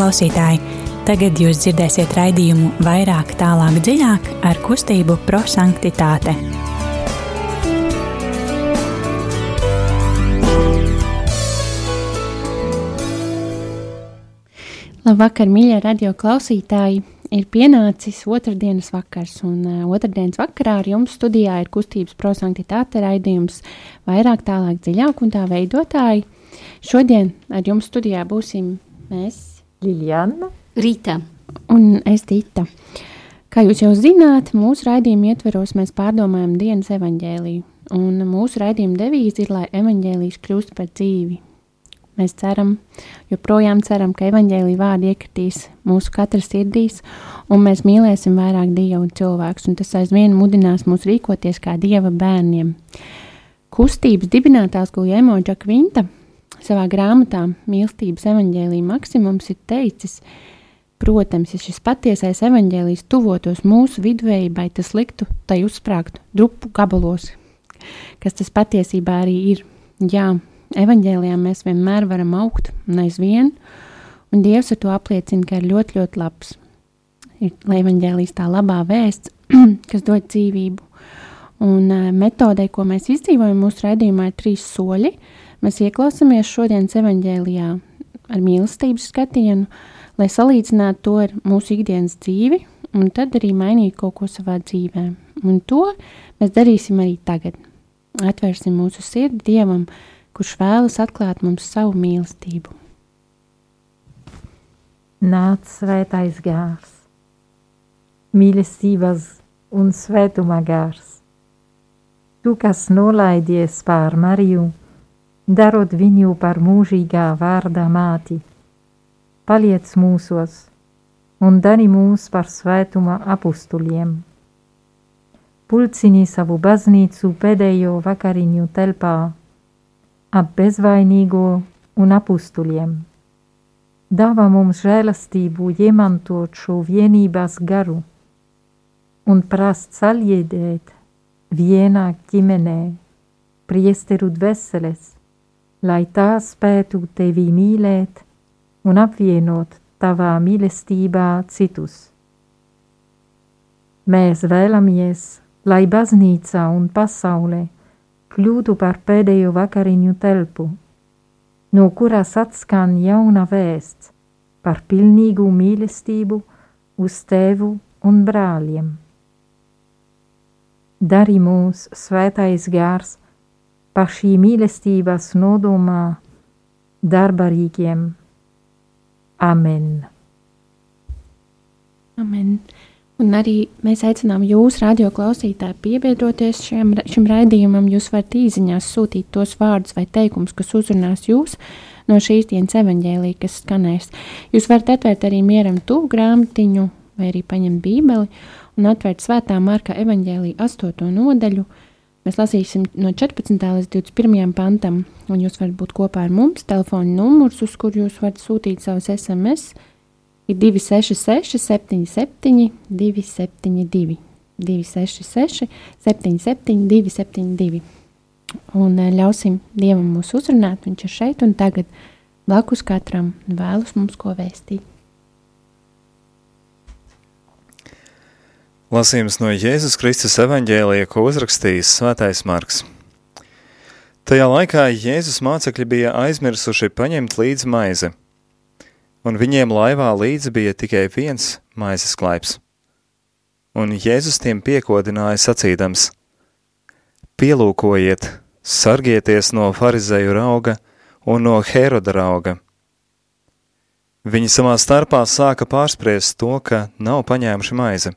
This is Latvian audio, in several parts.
Klausītāji, tagad jūs dzirdēsiet raidījumu vairāk, tālāk, dziļāk ar kustību prosanktitāte. Labvakar, mīļie radio klausītāji! Ir pienācis otrdienas vakars, un uh, otrdienas vakarā ar jums studijā ir kustības prosanktitāte raidījums vairāk, tālāk, dziļāk un tā veidotāji. Šodien ar jums studijā būsim mēs, Liljana, Rīta. un es Dita. Kā jūs jau zināt, mūsu raidījuma ietveros mēs pārdomājam dienas evaņģēliju, un mūsu raidījuma devīze ir, lai evaņģēlijs kļūst par dzīvi. Mēs ceram, joprojām ceram, ka evaņģēlīja vārdi iekritīs mūsu katra sirdīs, un mēs mīlēsim vairāk Dievu un cilvēkus, un tas aizvien mudinās mūs rīkoties kā Dieva bērniem. Kustības dibinātājs Guljēmo Džakvinta savā grāmatā Mīlestības evaņģēlīja maksimums ir teicis, protams, ja šis patiesais evaņģēlijs tuvotos mūsu vidvējībai, tas liktu tai uzsprāgt drupu gabalos, kas tas patiesībā arī ir. Jā, evaņģēlijā mēs vienmēr varam augt un aizvien, un Dievs ar to apliecina, ka ir ļoti, ļoti labs. Ir evaņģēlijs tā labā vēsts, kas dod dzīvību. Un uh, metodē, ko mēs izdzīvojam mūsu redzījumā, ir trīs soļi. Mēs ieklausāmies šodienas evaņģēlijā ar mīlestības skatienu, lai salīdzinātu to ar mūsu ikdienas dzīvi, un tad arī mainītu kaut ko savā dzīvē. Un to mēs darīsim arī tagad. Atvērsim mūsu sirdi Dievam, kurš vēlas atklāt mums savu mīlestību. nāc svētais gārs, mīlestības un svētuma gārs. Tu, kas nolaidies pār Mariju, darot viņu par mūžīgā vārda māti, paliec mūsos un dari mūs par svētuma apustuļiem. Pulcini savu baznīcu pēdējo vakariņu telpā ap bezvainīgo un apustuļiem. Dāvā mums žēlastību iemantot šo vienības garu un prast saļiedēt vienā ģimenē priesteru dveseles, lai tā spētu tevi mīlēt un apvienot tavā mīlestībā citus. Mēs vēlamies, lai baznīca un pasaule kļūtu par pēdējo vakariņu telpu, no kuras atskan jauna vēsts par pilnīgu mīlestību uz tevu un brāļiem. Dari mūs svētais gārs pa šī mīlestības nodomā darbarīgiem. Amen! Amen. Un arī mēs aicinām jūs, radio klausītāji, piebiedroties šiem, šim raidījumam. Jūs varat īsiņās sūtīt tos vārdus vai teikumus, kas uzrunās jūs no šīs dienas evaņģēlī, kas skanēs. Jūs varat atvērt arī mieram tuvu grāmatiņu vai arī paņemt bībeli un atvērt svētā marka evaņģēlī 8. nodaļu. Mēs lasīsim no 14. līdz 21. pantam, un jūs varat būt kopā ar mums. Telefona numurs, uz kur jūs varat sūtīt savus SMS, ir 266, 77, 272, 266, 77, 272. Un eh, ļausim Dievam mūs uzrunāt, Viņš ir šeit un tagad blakus katram vēlas mums ko vēstīt. Lasījums no Jēzus Kristus evaņģēlija, ko uzrakstījis Svētais Marks. Tajā laikā Jēzus mācekļi bija aizmirsuši paņemt līdzi maizi, un viņiem laivā līdzi bija tikai viens maizes klaips. Un Jēzus tiem piekodināja sacīdams: Pielūkojiet, sargieties no farizēju rauga un no Heroda rauga. Viņi savā starpā sāka pārspriest to, ka nav paņēmuši maizi.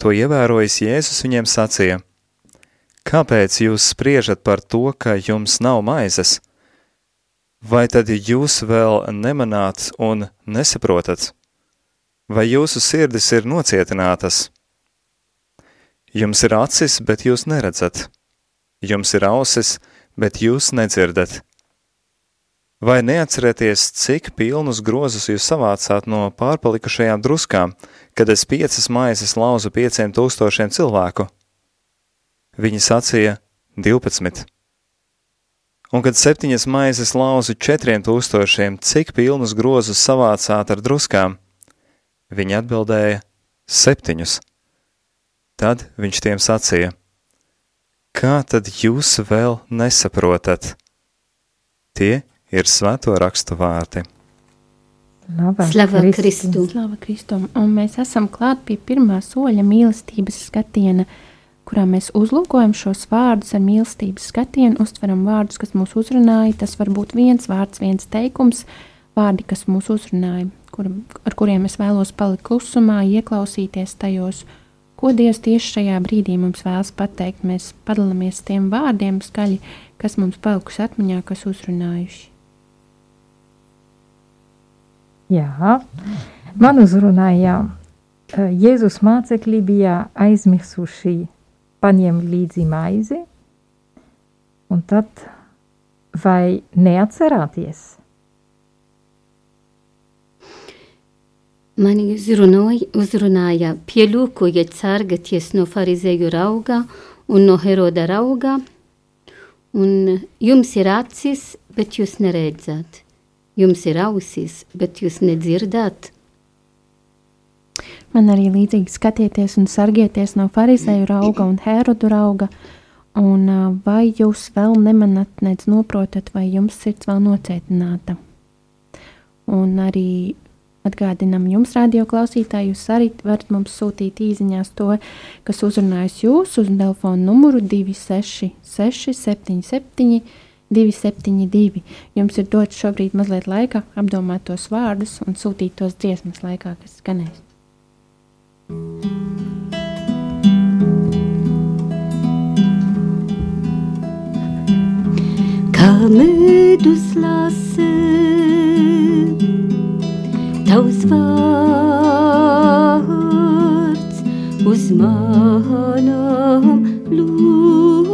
To ievērojis Jēzus viņiem sacīja: Kāpēc jūs spriežat par to, ka jums nav maizes? Vai tad jūs vēl nemanāt un nesaprotat? Vai jūsu sirdis ir nocietinātas? Jums ir acis, bet jūs neredzat. Jums ir ausis, bet jūs nedzirdat. Vai neatcerieties, cik pilnus grozus jūs savācāt no pārpalikušajām druskām, kad es piecas maizes lauzu pieciem tūkstošiem cilvēku? Viņi sacīja 12. Un kad septiņas maizes lauzu četriem tūkstošiem, cik pilnus grozus savācāt ar druskām? Viņi atbildēja: Septiņus. Tad viņš tiem sacīja: Kā tad jūs vēl nesaprotat? Tie ir svēto rakstu vārti. Slava Kristu! Slava Kristum! Un mēs esam klāt pie pirmā soļa mīlestības skatiena kurā mēs uzlūkojam šos vārdus ar mīlestības skatienu, uztveram vārdus, kas mūs uzrunāja. Tas var būt viens vārds, viens teikums, vārdi, kas mūs uzrunāja, kur, ar kuriem es vēlos palikt klusumā, ieklausīties tajos, ko Dievs tieši šajā brīdī mums vēlas pateikt. Mēs padalāmies tiem vārdiem skaļi, kas mums palikuši atmiņā, kas uzrunājuši. Jā, man uzrunāja Jēzus mācekļi bija aizmirsuši paņem līdzi maizi, un tad vai neatcerāties? Mani uzrunāja, uzrunāja pielūkojiet sargaties no farizēju rauga un no Heroda rauga, un jums ir acis, bet jūs neredzat. Jums ir ausis, bet jūs nedzirdāt. Man arī līdzīgi skatieties un sargieties no farizēju rauga un herodu rauga, un vai jūs vēl nemanat, nec noprotat, vai jums sirds vēl nocietināta. Un arī atgādinam jums, radio klausītāji, jūs arī varat mums sūtīt īsiņās to, kas uzrunājas jūs uz telefonu numuru 266 77 272. Jums ir dots šobrīd mazliet laika apdomāt tos vārdus un sūtīt tos dziesmas laikā, kas skanēs. Kā medus lasa, tavs vārds uz manām lūpām.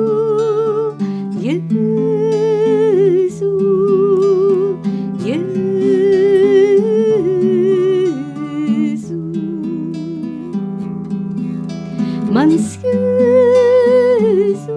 Mans Jēzu,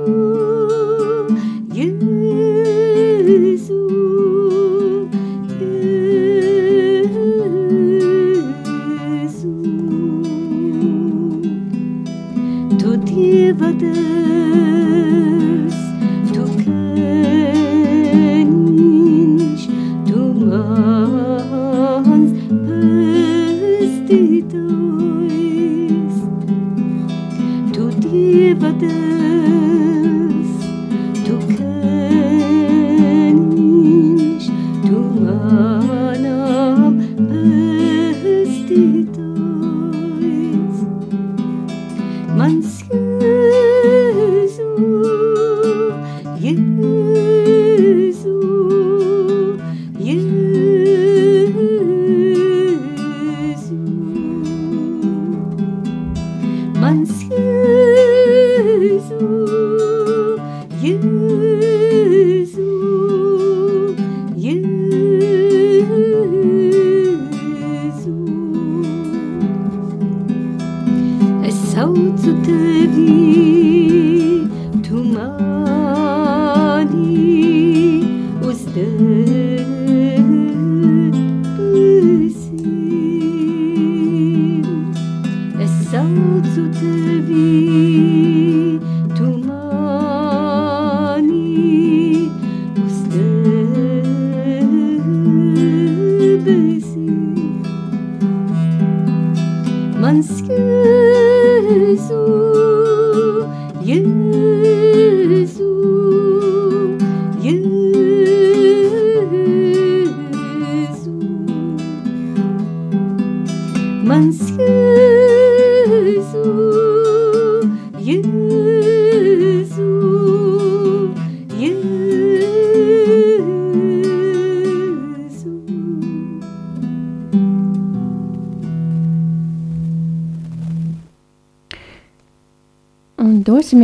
Mans Jēzu, Jēzu,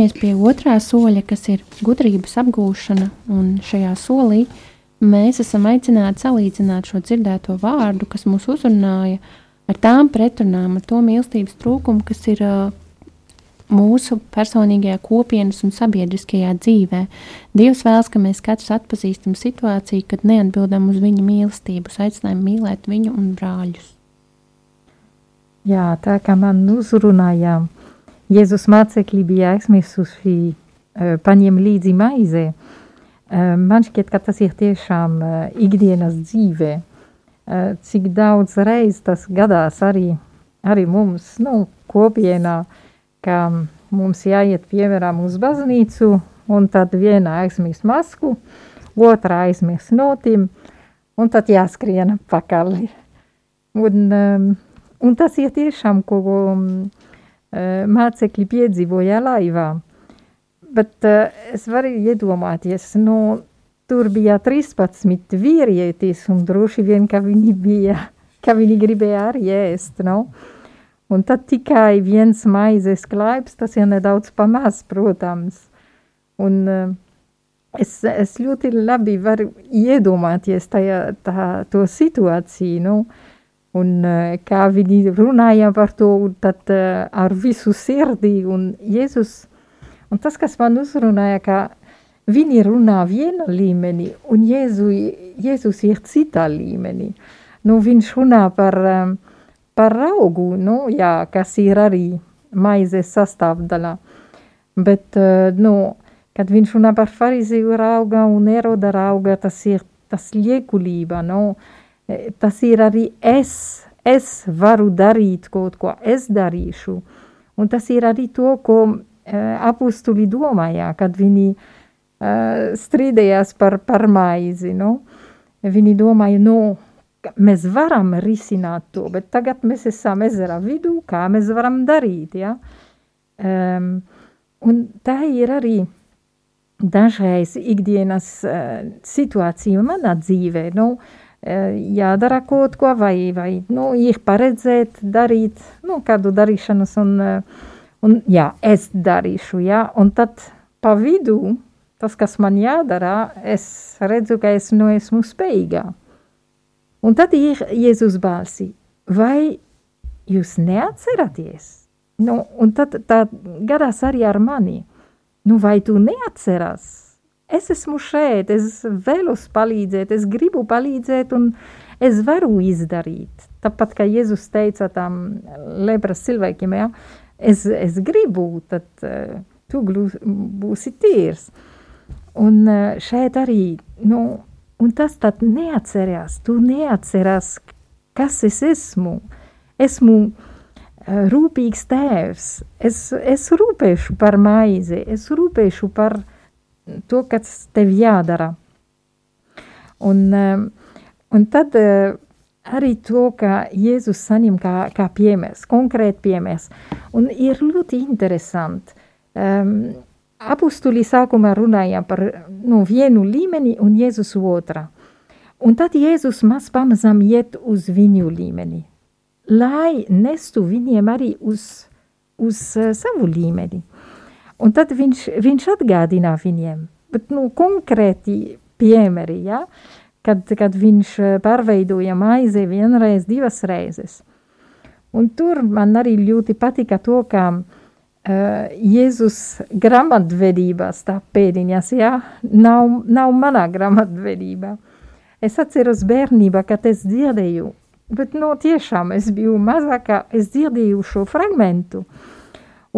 ķersimies pie otrā soļa, kas ir gudrības apgūšana. Un šajā solī mēs esam aicināti salīdzināt šo dzirdēto vārdu, kas mūs uzrunāja, ar tām pretrunām, ar to mīlestības trūkumu, kas ir uh, mūsu personīgajā kopienas un sabiedriskajā dzīvē. Dievs vēlas, ka mēs katrs atpazīstam situāciju, kad neatbildam uz viņa mīlestību, aicinām mīlēt viņu un brāļus. Jā, tā kā man uzrunājām, Jēzus mācekļi bija aizmirsuši uh, paņem līdzi maize. Uh, man šķiet, ka tas ir tiešām uh, ikdienas dzīvē. Uh, cik daudz reiz tas gadās arī, arī mums, nu, kopienā, ka mums jāiet piemēram uz baznīcu, un tad viena aizmirst masku, otra aizmirst notim, un tad jāskrien pakaļ. Un, um, un tas ir tiešām, ko um, mācekļi piedzīvoja laivā. Bet uh, es varu iedomāties, nu, tur bija 13 vīrietis, un droši vien, ka viņi bija, ka viņi gribēja arī ēst, no? Nu? Un tad tikai viens maizes klaips, tas ir nedaudz pamaz, protams. Un uh, es, es ļoti labi varu iedomāties tajā, tā, to situāciju, nu, un kā viņi runāja par to, tad uh, ar visu sirdī, un Jēzus, un tas, kas man uzrunāja, ka viņi runā viena līmenī, un Jēzu, Jēzus ir citā līmenī. Nu, viņš runā par um, par augu, nu, jā, kas ir arī maizes sastāvdaļā. Bet, eh, nu, kad viņš runā par fariziju rauga un eroda rauga, tas ir tas liekulība, nu, eh, tas ir arī es, es varu darīt kaut ko, es darīšu. Un tas ir arī to, ko uh, apustuli domāja, kad viņi uh, strīdējās par, par maizi, nu. Viņi domāja, nu, mēs varam risināt to, bet tagad mēs esam ezera vidū, kā mēs varam darīt, ja? Um, un tā ir arī dažreiz ikdienas uh, situācija manā dzīvē, nu, uh, jādara kaut ko vai, vai, nu, ir paredzēt darīt, nu, kādu darīšanas un, un, jā, es darīšu, ja, un tad pa vidu, tas, kas man jādara, es redzu, ka es nu esmu spējīgā. Un tad ir Jēzus balsi, vai jūs neatceraties? Nu, un tad tā gadās arī ar mani. Nu, vai tu neatceras? Es esmu šeit, es vēlos palīdzēt, es gribu palīdzēt un es varu izdarīt. Tāpat kā Jēzus teica tam lepras cilvēkiem, ja, es, es gribu, tad uh, tu būsi tīrs. Un uh, šeit arī, nu, Un tas tad neatcerās, tu neatcerās, kas es esmu. Esmu uh, rūpīgs tēvs, es, es rūpēšu par maizi, es rūpēšu par to, kas tev jādara. Un, uh, un tad uh, arī to, ka Jēzus saņem kā, kā piemērs, konkrēti piemērs. Un ir ļoti interesanti. Um, apustuli sākumā runāja par nu, vienu līmeni un Jēzus otrā. Un tad Jēzus maz pamazām iet uz viņu līmeni, lai nestu viņiem arī uz, uz uh, savu līmeni. Un tad viņš, viņš atgādina viņiem, bet nu, konkrēti piemēri, ja? kad, kad viņš pārveidoja maizi vienreiz, divas reizes. Un tur man arī ļoti patika to, ka uh, Uh, Jēzus grāmatvedībā stāv pēdiņās, jā, nav, nav manā grāmatvedībā. Es atceros bērnībā, kad es dzirdēju, bet no tiešām es biju mazākā, es dzirdēju šo fragmentu,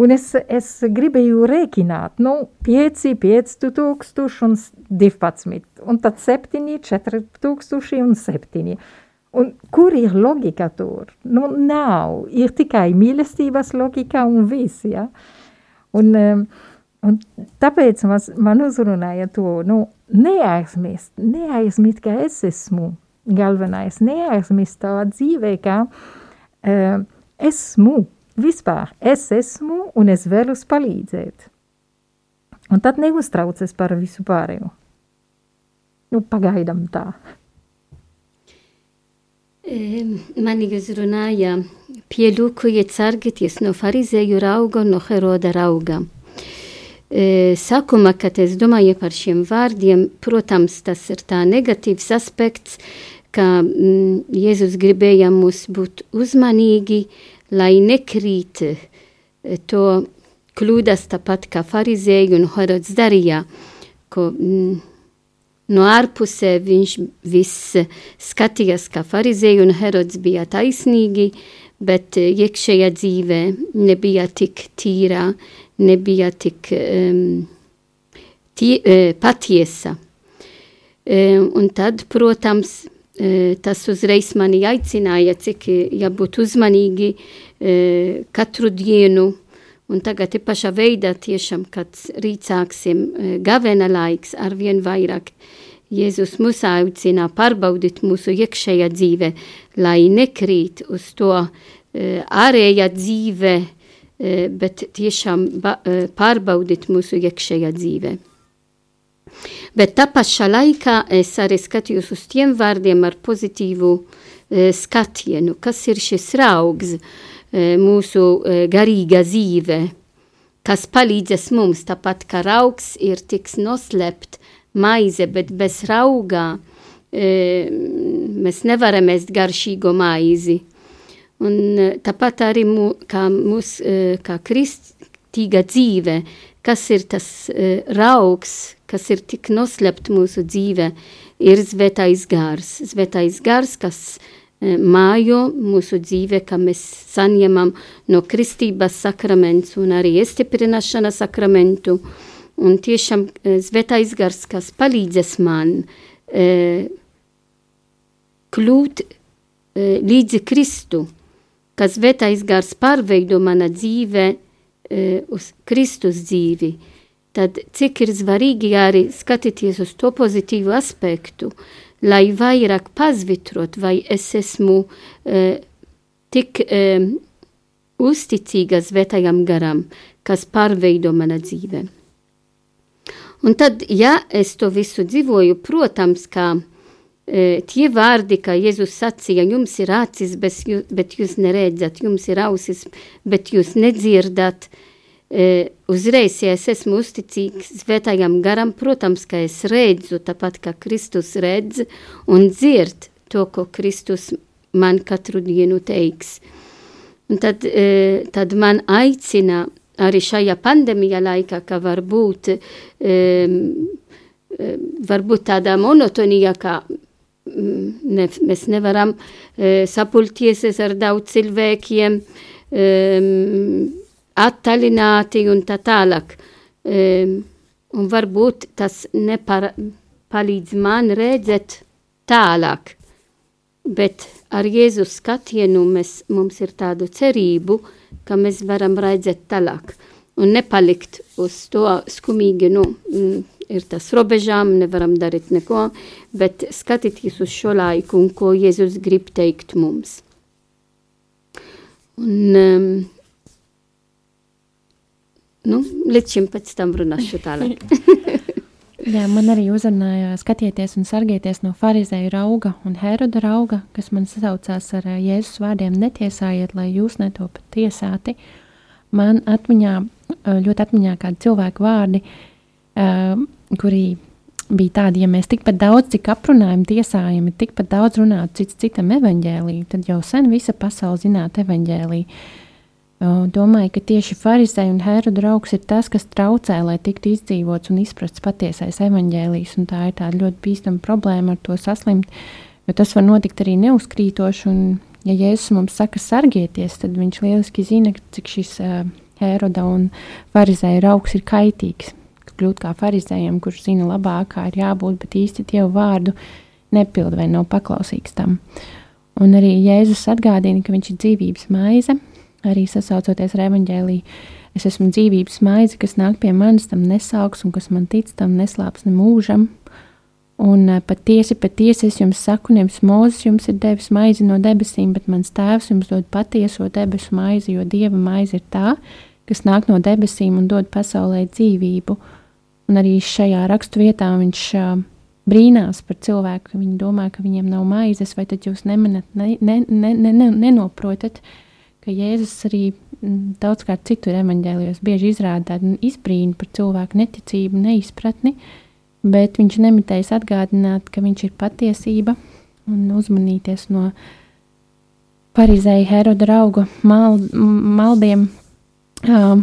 un es, es gribēju rēķināt, nu, 5, 5 tūkstoši un 12, un tad 7, 4 tūkstoši un 7. Un kur ir logika tur? Nu, nav. Ir tikai mīlestības logika un viss, ja? Un, un tāpēc mas, man uzrunāja to, nu, neaizmirst, neaizmirst, ka es esmu galvenais, neaizmirst tā dzīvē, ka uh, esmu, vispār, es esmu un es vēlos palīdzēt. Un tad neuztraucies par visu pārējo. Nu, pagaidam tā. Mani pielūkojiet, sargieties no farizēju rauga un no Heroda rauga. e, sākumā, kad es domāju par šiem vārdiem, protams, tas ir tā negatīvs aspekts, ka mm, Jēzus gribēja mums būt uzmanīgi, lai nekrīt e, to kļūdas tāpat kā farizēju un Herods darīja, ko mm, no ārpusē viņš viss skatījās kā farizēju un Herods bija taisnīgi, bet iekšējā dzīvē nebija tik tīrā, nebija tik um, tie, uh, patiesa. Uh, un tad, protams, uh, tas uzreiz mani aicināja, cik jābūt uzmanīgi uh, katru dienu. Un tagad ir pašā veidā tiešām, kad rīt sāksim uh, gavena laiks ar vien vairāk. Jēzus mūs aicina pārbaudīt mūsu iekšējā dzīve, lai nekrīt uz to uh, ārējā dzīve, uh, E, bet tiešām e, pārbaudīt mūsu iekšējā dzīvē. Bet tā pašā laikā es arī skatījos uz tiem vārdiem ar pozitīvu e, skatienu, kas ir šis raugs mūsu garīga dzīve, kas palīdzēs mums, tāpat kā raugs ir tiks noslept maize, bet bez raugā mēs nevaram ēst garšīgo maizi. Un eh, tāpat arī mū, kā, mūs, eh, kā kristīga dzīve, kas ir tas uh, raugs, kas ir tik noslept mūsu dzīve, ir svētais gars. Svētais gars, kas uh, mājo mūsu dzīve, ka mēs saņemam no kristības sakraments un arī iestiprināšanas sakramentu. Un tiešām uh, svētais gars, kas palīdzēs man uh, kļūt uh, līdzi Kristu, ka svētais gars pārveido mana dzīve uh, uz Kristus dzīvi, tad cik ir svarīgi arī skatīties uz to pozitīvu aspektu, lai vairāk pazvitrot, vai es esmu uh, tik uh, uzticīga svētajam garam, kas pārveido mana dzīve. Un tad, ja es to visu dzīvoju, protams, kā E, tie vārdi, kā Jēzus sacīja, jums ir acis, bet jūs neredzat, jums ir ausis, bet jūs nedzirdat. E, uzreiz, ja es esmu uzticīgs svētajam garam, protams, ka es redzu, tāpat kā Kristus redz un dzird to, ko Kristus man katru dienu teiks. Un tad, e, tad man aicina arī šajā pandēmijā laikā, ka varbūt, varbūt tādā monotonijā, kā ne, mēs nevaram e, sapulties ar daudz cilvēkiem, e, attālināti un tā tālāk. E, un varbūt tas nepalīdz man redzēt tālāk, bet ar Jēzus skatienu mēs, mums ir tādu cerību, ka mēs varam redzēt tālāk un nepalikt uz to skumīgi, nu, ir tas robežām, nevaram darīt neko, bet skatīties uz šo laiku un ko Jēzus grib teikt mums. Un, um, nu, līdz šim pēc tam runāšu tālāk. Jā, man arī uzrunāja skatieties un sargieties no farizēju rauga un Heroda rauga, kas man sasaucās ar uh, Jēzus vārdiem netiesājiet, lai jūs netopat tiesāti. Man atmiņā, uh, ļoti atmiņā kādi cilvēku vārdi, uh, kuri bija tādi, ja mēs tikpat daudz, cik aprunājam, tiesājam, tikpat daudz runāt cits citam evaņģēlī, tad jau sen visa pasaule zinātu evaņģēlī. Uh, domāju, ka tieši farizēja un hēra draugs ir tas, kas traucē, lai tiktu izdzīvots un izprasts patiesais evaņģēlijs, tā ir tāda ļoti bīstama problēma ar to saslimt, jo tas var notikt arī neuzkrītoši, un ja Jēzus mums saka sargieties, tad viņš lieliski zina, cik šis uh, Hēroda un farizēja raugs ir kaitīgs kļūt kā farizējiem, kurš zina labāk, kā ir jābūt, bet īsti Dievu vārdu nepilda vai nav paklausīgs tam. Un arī Jēzus atgādina, ka viņš ir dzīvības maize, arī sasaucoties ar evaņģēlī. Es esmu dzīvības maize, kas nāk pie manis, tam nesauks, un kas man tic, tam neslāps ne mūžam. Un uh, patiesi, patiesi es jums saku, nevis Mozus jums ir devis maizi no debesīm, bet mans tēvs jums dod patieso debesu maizi, jo dieva maize ir tā, kas nāk no debesīm un dod pasaulē dzīvību. Un arī šajā rakstu vietā viņš uh, brīnās par cilvēku, ka viņi domā, ka viņiem nav maizes, vai tad jūs nemanat, ne, ne, ne, ne, nenoprotat, ka Jēzus arī mm, daudzkārt citur evaņģēlijos bieži izrāda tādu izbrīnu par cilvēku neticību, neizpratni, bet viņš nemitējas atgādināt, ka viņš ir patiesība un uzmanīties no parizēja Heroda rauga mal, maldiem, uh,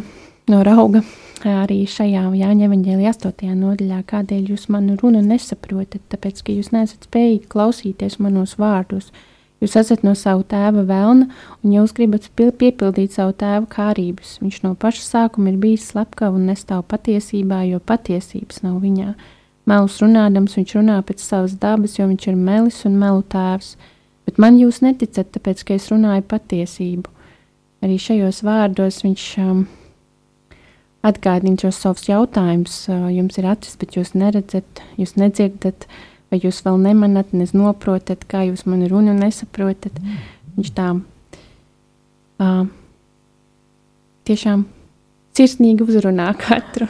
no rauga arī šajā Jāņa evanģēlijā 8. nodaļā, kādēļ jūs manu runu nesaprotat, tāpēc, ka jūs nesat spējīgi klausīties manos vārdos. Jūs esat no savu tēva vēlna, un jūs gribat piepildīt savu tēva kārības. Viņš no paša sākuma ir bijis slepkava un nestāv patiesībā, jo patiesības nav viņā. Melus runādams, viņš runā pēc savas dabas, jo viņš ir melis un melu tēvs. Bet man jūs neticat, tāpēc, ka es runāju patiesību. Arī šajos vārdos viņš um, atgādina šos savus jautājumus. Jums ir acis, bet jūs neredzat, jūs nedzirdat, vai jūs vēl nemanat, neznoprotat, kā jūs mani runu nesaprotat. Mm. Viņš tā uh, tiešām sirsnīgi uzrunā katru.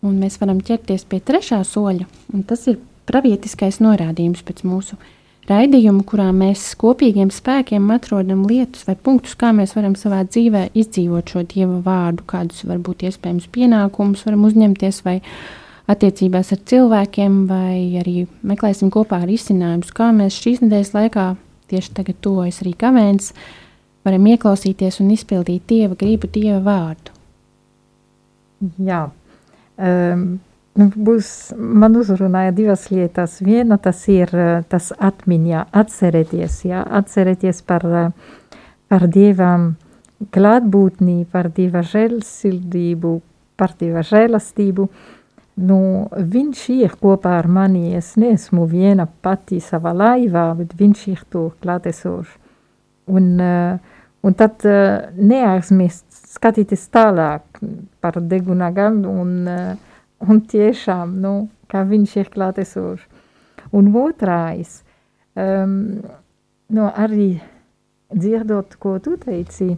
Un mēs varam ķerties pie trešā soļa, un tas ir pravietiskais norādījums pēc mūsu raidījumu, kurā mēs kopīgiem spēkiem atrodam lietas vai punktus, kā mēs varam savā dzīvē izdzīvot šo dieva vārdu, kādus varbūt iespējams pienākumus varam uzņemties vai attiecībās ar cilvēkiem, vai arī meklēsim kopā ar izcinājumus, kā mēs šīs nedēļas laikā, tieši tagad tuvojas arī kavēns, varam ieklausīties un izpildīt dieva gribu, dieva vārdu. Jā. Um, būs, man uzrunāja divas lietas. Viena tas ir tas atmiņā, atcerēties, jā, atcerēties par, par Dievam klātbūtnī, par Dieva žēlsirdību, par Dieva žēlastību. Nu, viņš ir kopā ar mani, es neesmu viena pati savā laivā, bet viņš ir tur klātesošs. Un, un tad neaizmirst skatīties tālāk par degunagam un uh, un tiešām, nu, kā viņš ir klātesošs. Un otrais, um, nu, arī dzirdot, ko tu teici,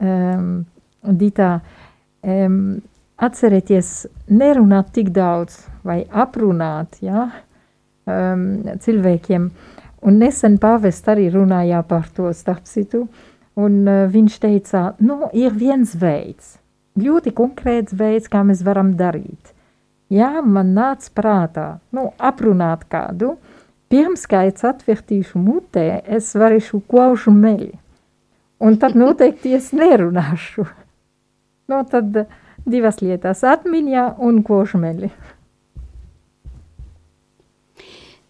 um, Dita, um, atcerieties, nerunāt tik daudz vai aprunāt, ja, um, cilvēkiem. Un nesen pāvest arī runāja par to starp citu, un uh, viņš teica, nu, ir viens veids, ļoti konkrēts veids, kā mēs varam darīt ja man nāca prātā, nu, aprunāt kādu, pirms kā es atvērtīšu mutē, es varēšu klaušu meli. Un tad noteikti es nerunāšu. Nu, tad divas lietas - atmiņā un klaušu meli.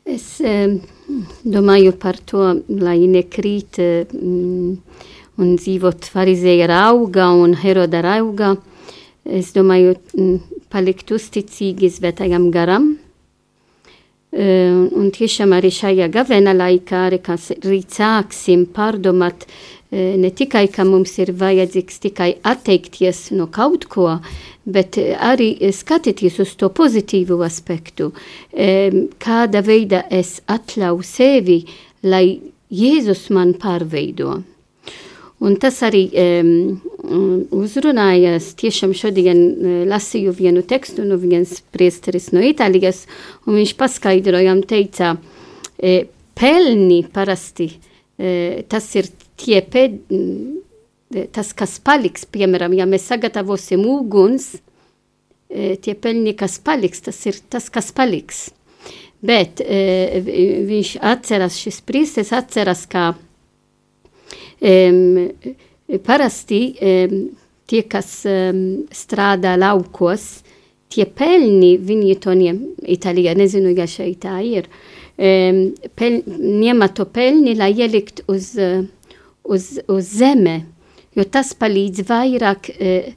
Es eh, domāju par to, lai nekrīt mm, un dzīvot farizēja rauga un heroda rauga. Es domāju, mm, palikt uzticīgi svētajam garam. Uh, un tiešām arī šajā gavena laikā arī sāksim pārdomāt uh, ne tikai, ka mums ir vajadzīgs tikai atteikties no kaut ko, bet arī skatīties uz to pozitīvu aspektu, um, kāda veida es atļauju sevi, lai Jēzus man pārveido. Un tas arī um, uzrunājas. Tiešām šodien lasīju vienu tekstu no viens priesteris no Itālijas, un viņš paskaidroja, teica, e, pelni parasti, e, tas ir tie pēd, tas, kas paliks, piemēram, ja mēs sagatavosim uguns, e, tie pelni, kas paliks, tas ir tas, kas paliks. Bet e, viņš atceras, šis priesteris atceras, ka parasti um, tie, kas um, strādā laukos, tie pelni, viņi to ņem, Itālijā, nezinu, ja šeit tā ir, um, pel, ņem to pelni, lai ielikt uz, uz, uz zeme, jo tas palīdz vairāk uh,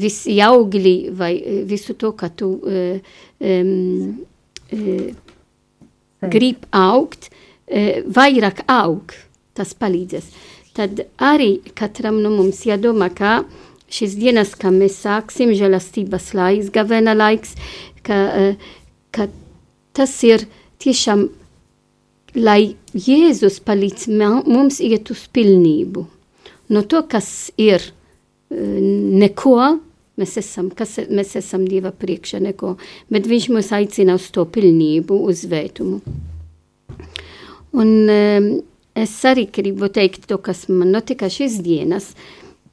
visi augļi vai visu to, ka tu uh, um, uh, grib augt, uh, vairāk aug, tas palīdzēs tad arī katram no mums jādomā, ka šīs dienas, kā mēs sāksim, žēlastības laiks, gavena laiks, ka, eh, ka tas ir tiešām, lai Jēzus palīdz mums iet uz pilnību. No to, kas ir eh, neko, mēs esam, kas, mēs esam Dieva priekšā neko, bet viņš mūs aicina uz to pilnību, uz vētumu. Un, es arī gribu teikt to, kas man notika šīs dienas.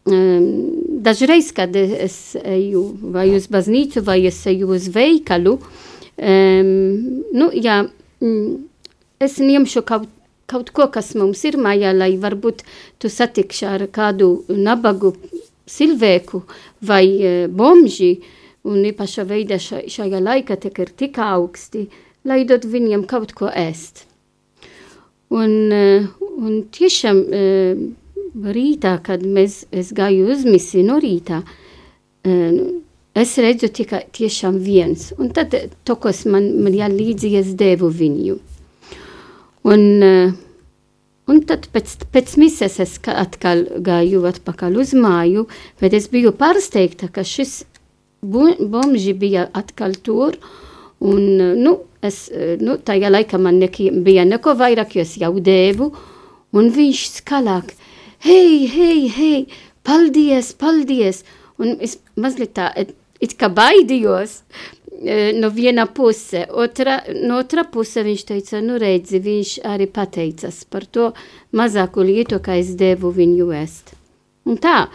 Um, dažreiz, kad es eju vai uz baznīcu, vai es eju uz veikalu, um, nu, jā, mm, es ņemšu kaut, kaut ko, kas mums ir mājā, lai varbūt tu satikši ar kādu nabagu silvēku vai uh, bomži, un īpaša veida šajā laikā tik ir tik augsti, lai dod viņiem kaut ko ēst. Un, uh, un tiešām uh, rītā, kad mēs, es gāju uz misiju no rītā, uh, es redzu tikai tiešām viens, un tad to, kas man, man jālīdzi, es devu viņu. Un, uh, un tad pēc, pēc mises es atkal gāju atpakaļ uz māju, bet es biju pārsteigta, ka šis bomži bija atkal tur, un, nu, es, nu, tajā laikā man neki, bija neko vairāk, jo es jau devu, un viņš skalāk, hei, hei, hei, paldies, paldies, un es mazliet tā, it kā baidījos, E, no viena puse, otra, no otra puse viņš teica, nu redzi, viņš arī pateicas par to mazāku lietu, kā es devu viņu ēst. Un tā,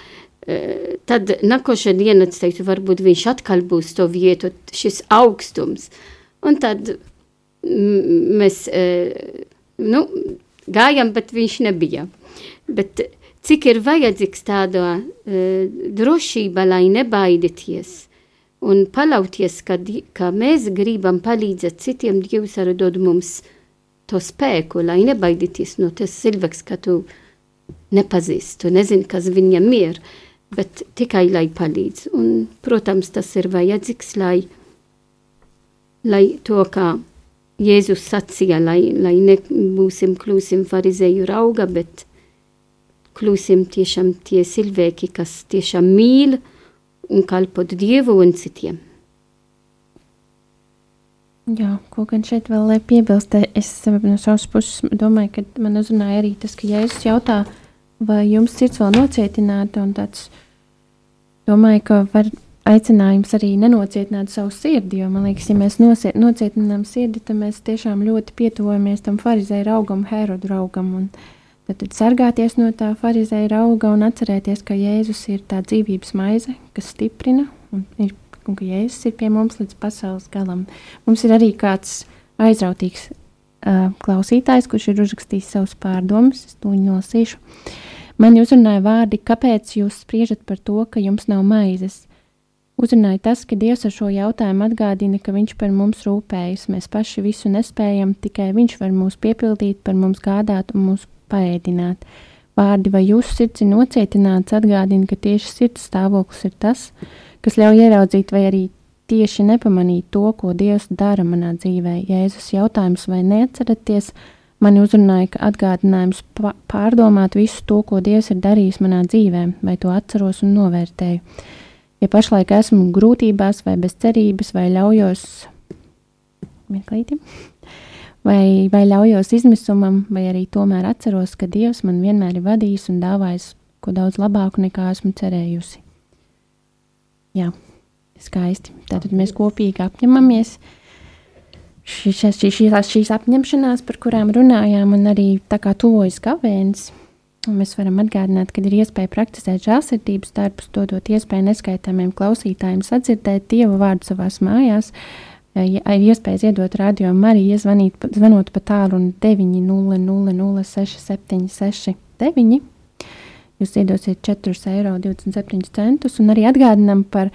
tad nākošā diena, es teiktu, varbūt viņš atkal būs to vietu, šis augstums. Un tad mēs, nu, gājam, bet viņš nebija. Bet cik ir vajadzīgs tāda drošība, lai nebaidieties – un paļauties, ka, ka mēs gribam palīdzēt citiem, Dievs arī dod mums to spēku, lai nebaidīties no tas cilvēks, ka tu nepazīsti, tu nezini, kas viņam ir, bet tikai lai palīdz. Un, protams, tas ir vajadzīgs, lai, lai to, kā Jēzus sacīja, lai, lai nebūsim klūsim farizēju rauga, bet klūsim tiešām tie cilvēki, kas tiešām mīl, un kalpot Dievu un citiem. Jā, ko gan šeit vēl piebilst, es no savas puses domāju, ka man uzrunāja arī tas, ka Jēzus jautā, vai jums sirds vēl nocietināta, un tāds, domāju, ka var aicinājums arī nenocietināt savu sirdi, jo man liekas, ja mēs nosiet, nocietinām sirdi, tad mēs tiešām ļoti pietuvojamies tam farizēju raugam, Herodu raugam, un, uh, Tad, tad sargāties no tā farizēja rauga un atcerēties, ka Jēzus ir tā dzīvības maize, kas stiprina un, ir, un ka Jēzus ir pie mums līdz pasaules galam. Mums ir arī kāds aizrautīgs uh, klausītājs, kurš ir uzrakstījis savus pārdomus, es to nolasīšu. Man uzrunāja vārdi, kāpēc jūs spriežat par to, ka jums nav maizes. Uzrunāja tas, ka Dievs ar šo jautājumu atgādina, ka Viņš par mums rūpējas. Mēs paši visu nespējam, tikai Viņš var mūs piepildīt, par mums gādāt un mūs paēdināt. Vārdi vai jūsu sirds ir nocietināts, atgādina, ka tieši sirds stāvoklis ir tas, kas ļauj ieraudzīt vai arī tieši nepamanīt to, ko Dievs dara manā dzīvē. Jēzus jautājums, vai neatceraties, mani uzrunāja, atgādinājums pārdomāt visu to, ko Dievs ir darījis manā dzīvē, vai to atceros un novērtēju. Ja pašlaik esmu grūtībās vai bez cerības, vai ļaujos. Meklīti vai, vai ļaujos izmisumam, vai arī tomēr atceros, ka Dievs man vienmēr ir vadījis un dāvājis ko daudz labāku nekā esmu cerējusi. Jā, skaisti. Tātad mēs kopīgi apņemamies šīs, šīs, šīs apņemšanās, par kurām runājām, un arī tā kā tuvojas gavēnis. Mēs varam atgādināt, ka ir iespēja praktizēt žēlsirdības darbus, dodot iespēju neskaitāmiem klausītājiem sadzirdēt Dieva vārdu savās mājās, uh, ir iespēja ziedot radio arī iezvanīt, zvanot pa tālu un 900-6769. Jūs iedosiet 4,27 eiro. Un arī atgādinām par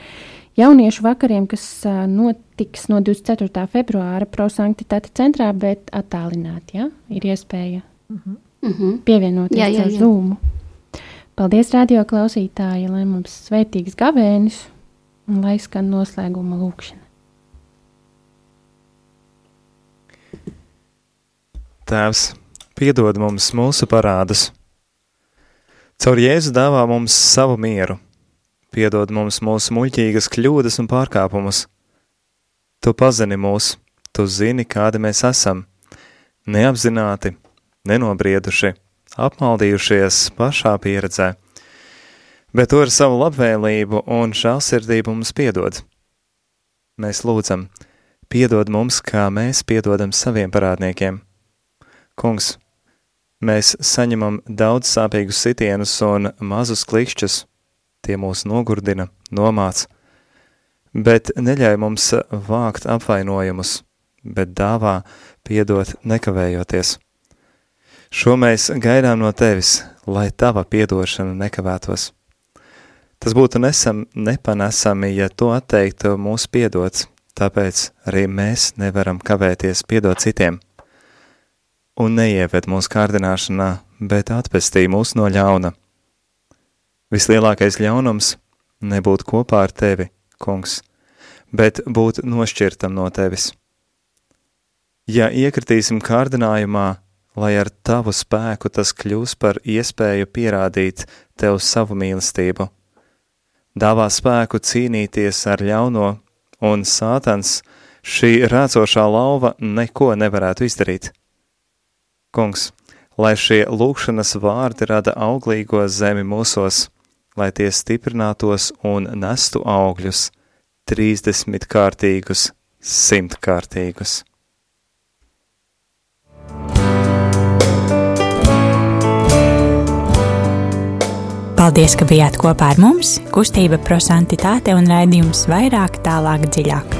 jauniešu vakariem, kas notiks no 24. februāra prosanktitāte centrā, bet attālināti. Ja? Ir iespēja uh -huh. pievienoties jā, jā, jā. ar Zoom. Paldies, radio klausītāji, lai mums svētīgs gavēnis un lai skan noslēguma lūkšana. Tēvs, piedod mums mūsu parādus. Caur Jēzu dāvā mums savu mieru, piedod mums mūsu muļķīgas kļūdas un pārkāpumus. Tu pazini mūs, tu zini, kādi mēs esam, neapzināti, nenobrieduši, apmaldījušies pašā pieredzē, bet tu ar savu labvēlību un žēlsirdību mums piedod. Mēs lūdzam, piedod mums, kā mēs piedodam saviem parādniekiem Kungs, Mēs saņemam daudz sāpīgus sitienus un mazus klikšķus, tie mūs nogurdina, nomāc, bet neļauj mums vākt apvainojumus, bet dāvā piedot nekavējoties. Šo mēs gaidām no tevis, lai tava piedošana nekavētos. Tas būtu nesam, nepanesami, ja to atteiktu mūsu piedots, tāpēc arī mēs nevaram kavēties piedot citiem. Un neieved mūsu kārdināšanā, bet atpestī mūs no ļauna. Vislielākais ļaunums nebūt kopā ar tevi, kungs, bet būt nošķirtam no tevis. Ja iekritīsim kārdinājumā, lai ar tavu spēku tas kļūs par iespēju pierādīt tev savu mīlestību. Dāvā spēku cīnīties ar ļauno, un sātans šī rācošā lauva neko nevarētu izdarīt. Kungs, lai šie lūkšanas vārdi rada auglīgo zemi mūsos, lai tie stiprinātos un nestu augļus, trīsdesmit kārtīgus, simt kārtīgus. Paldies, ka bijāt kopā ar mums! Kustība prosantitāte un raidījums vairāk, tālāk, dziļāk.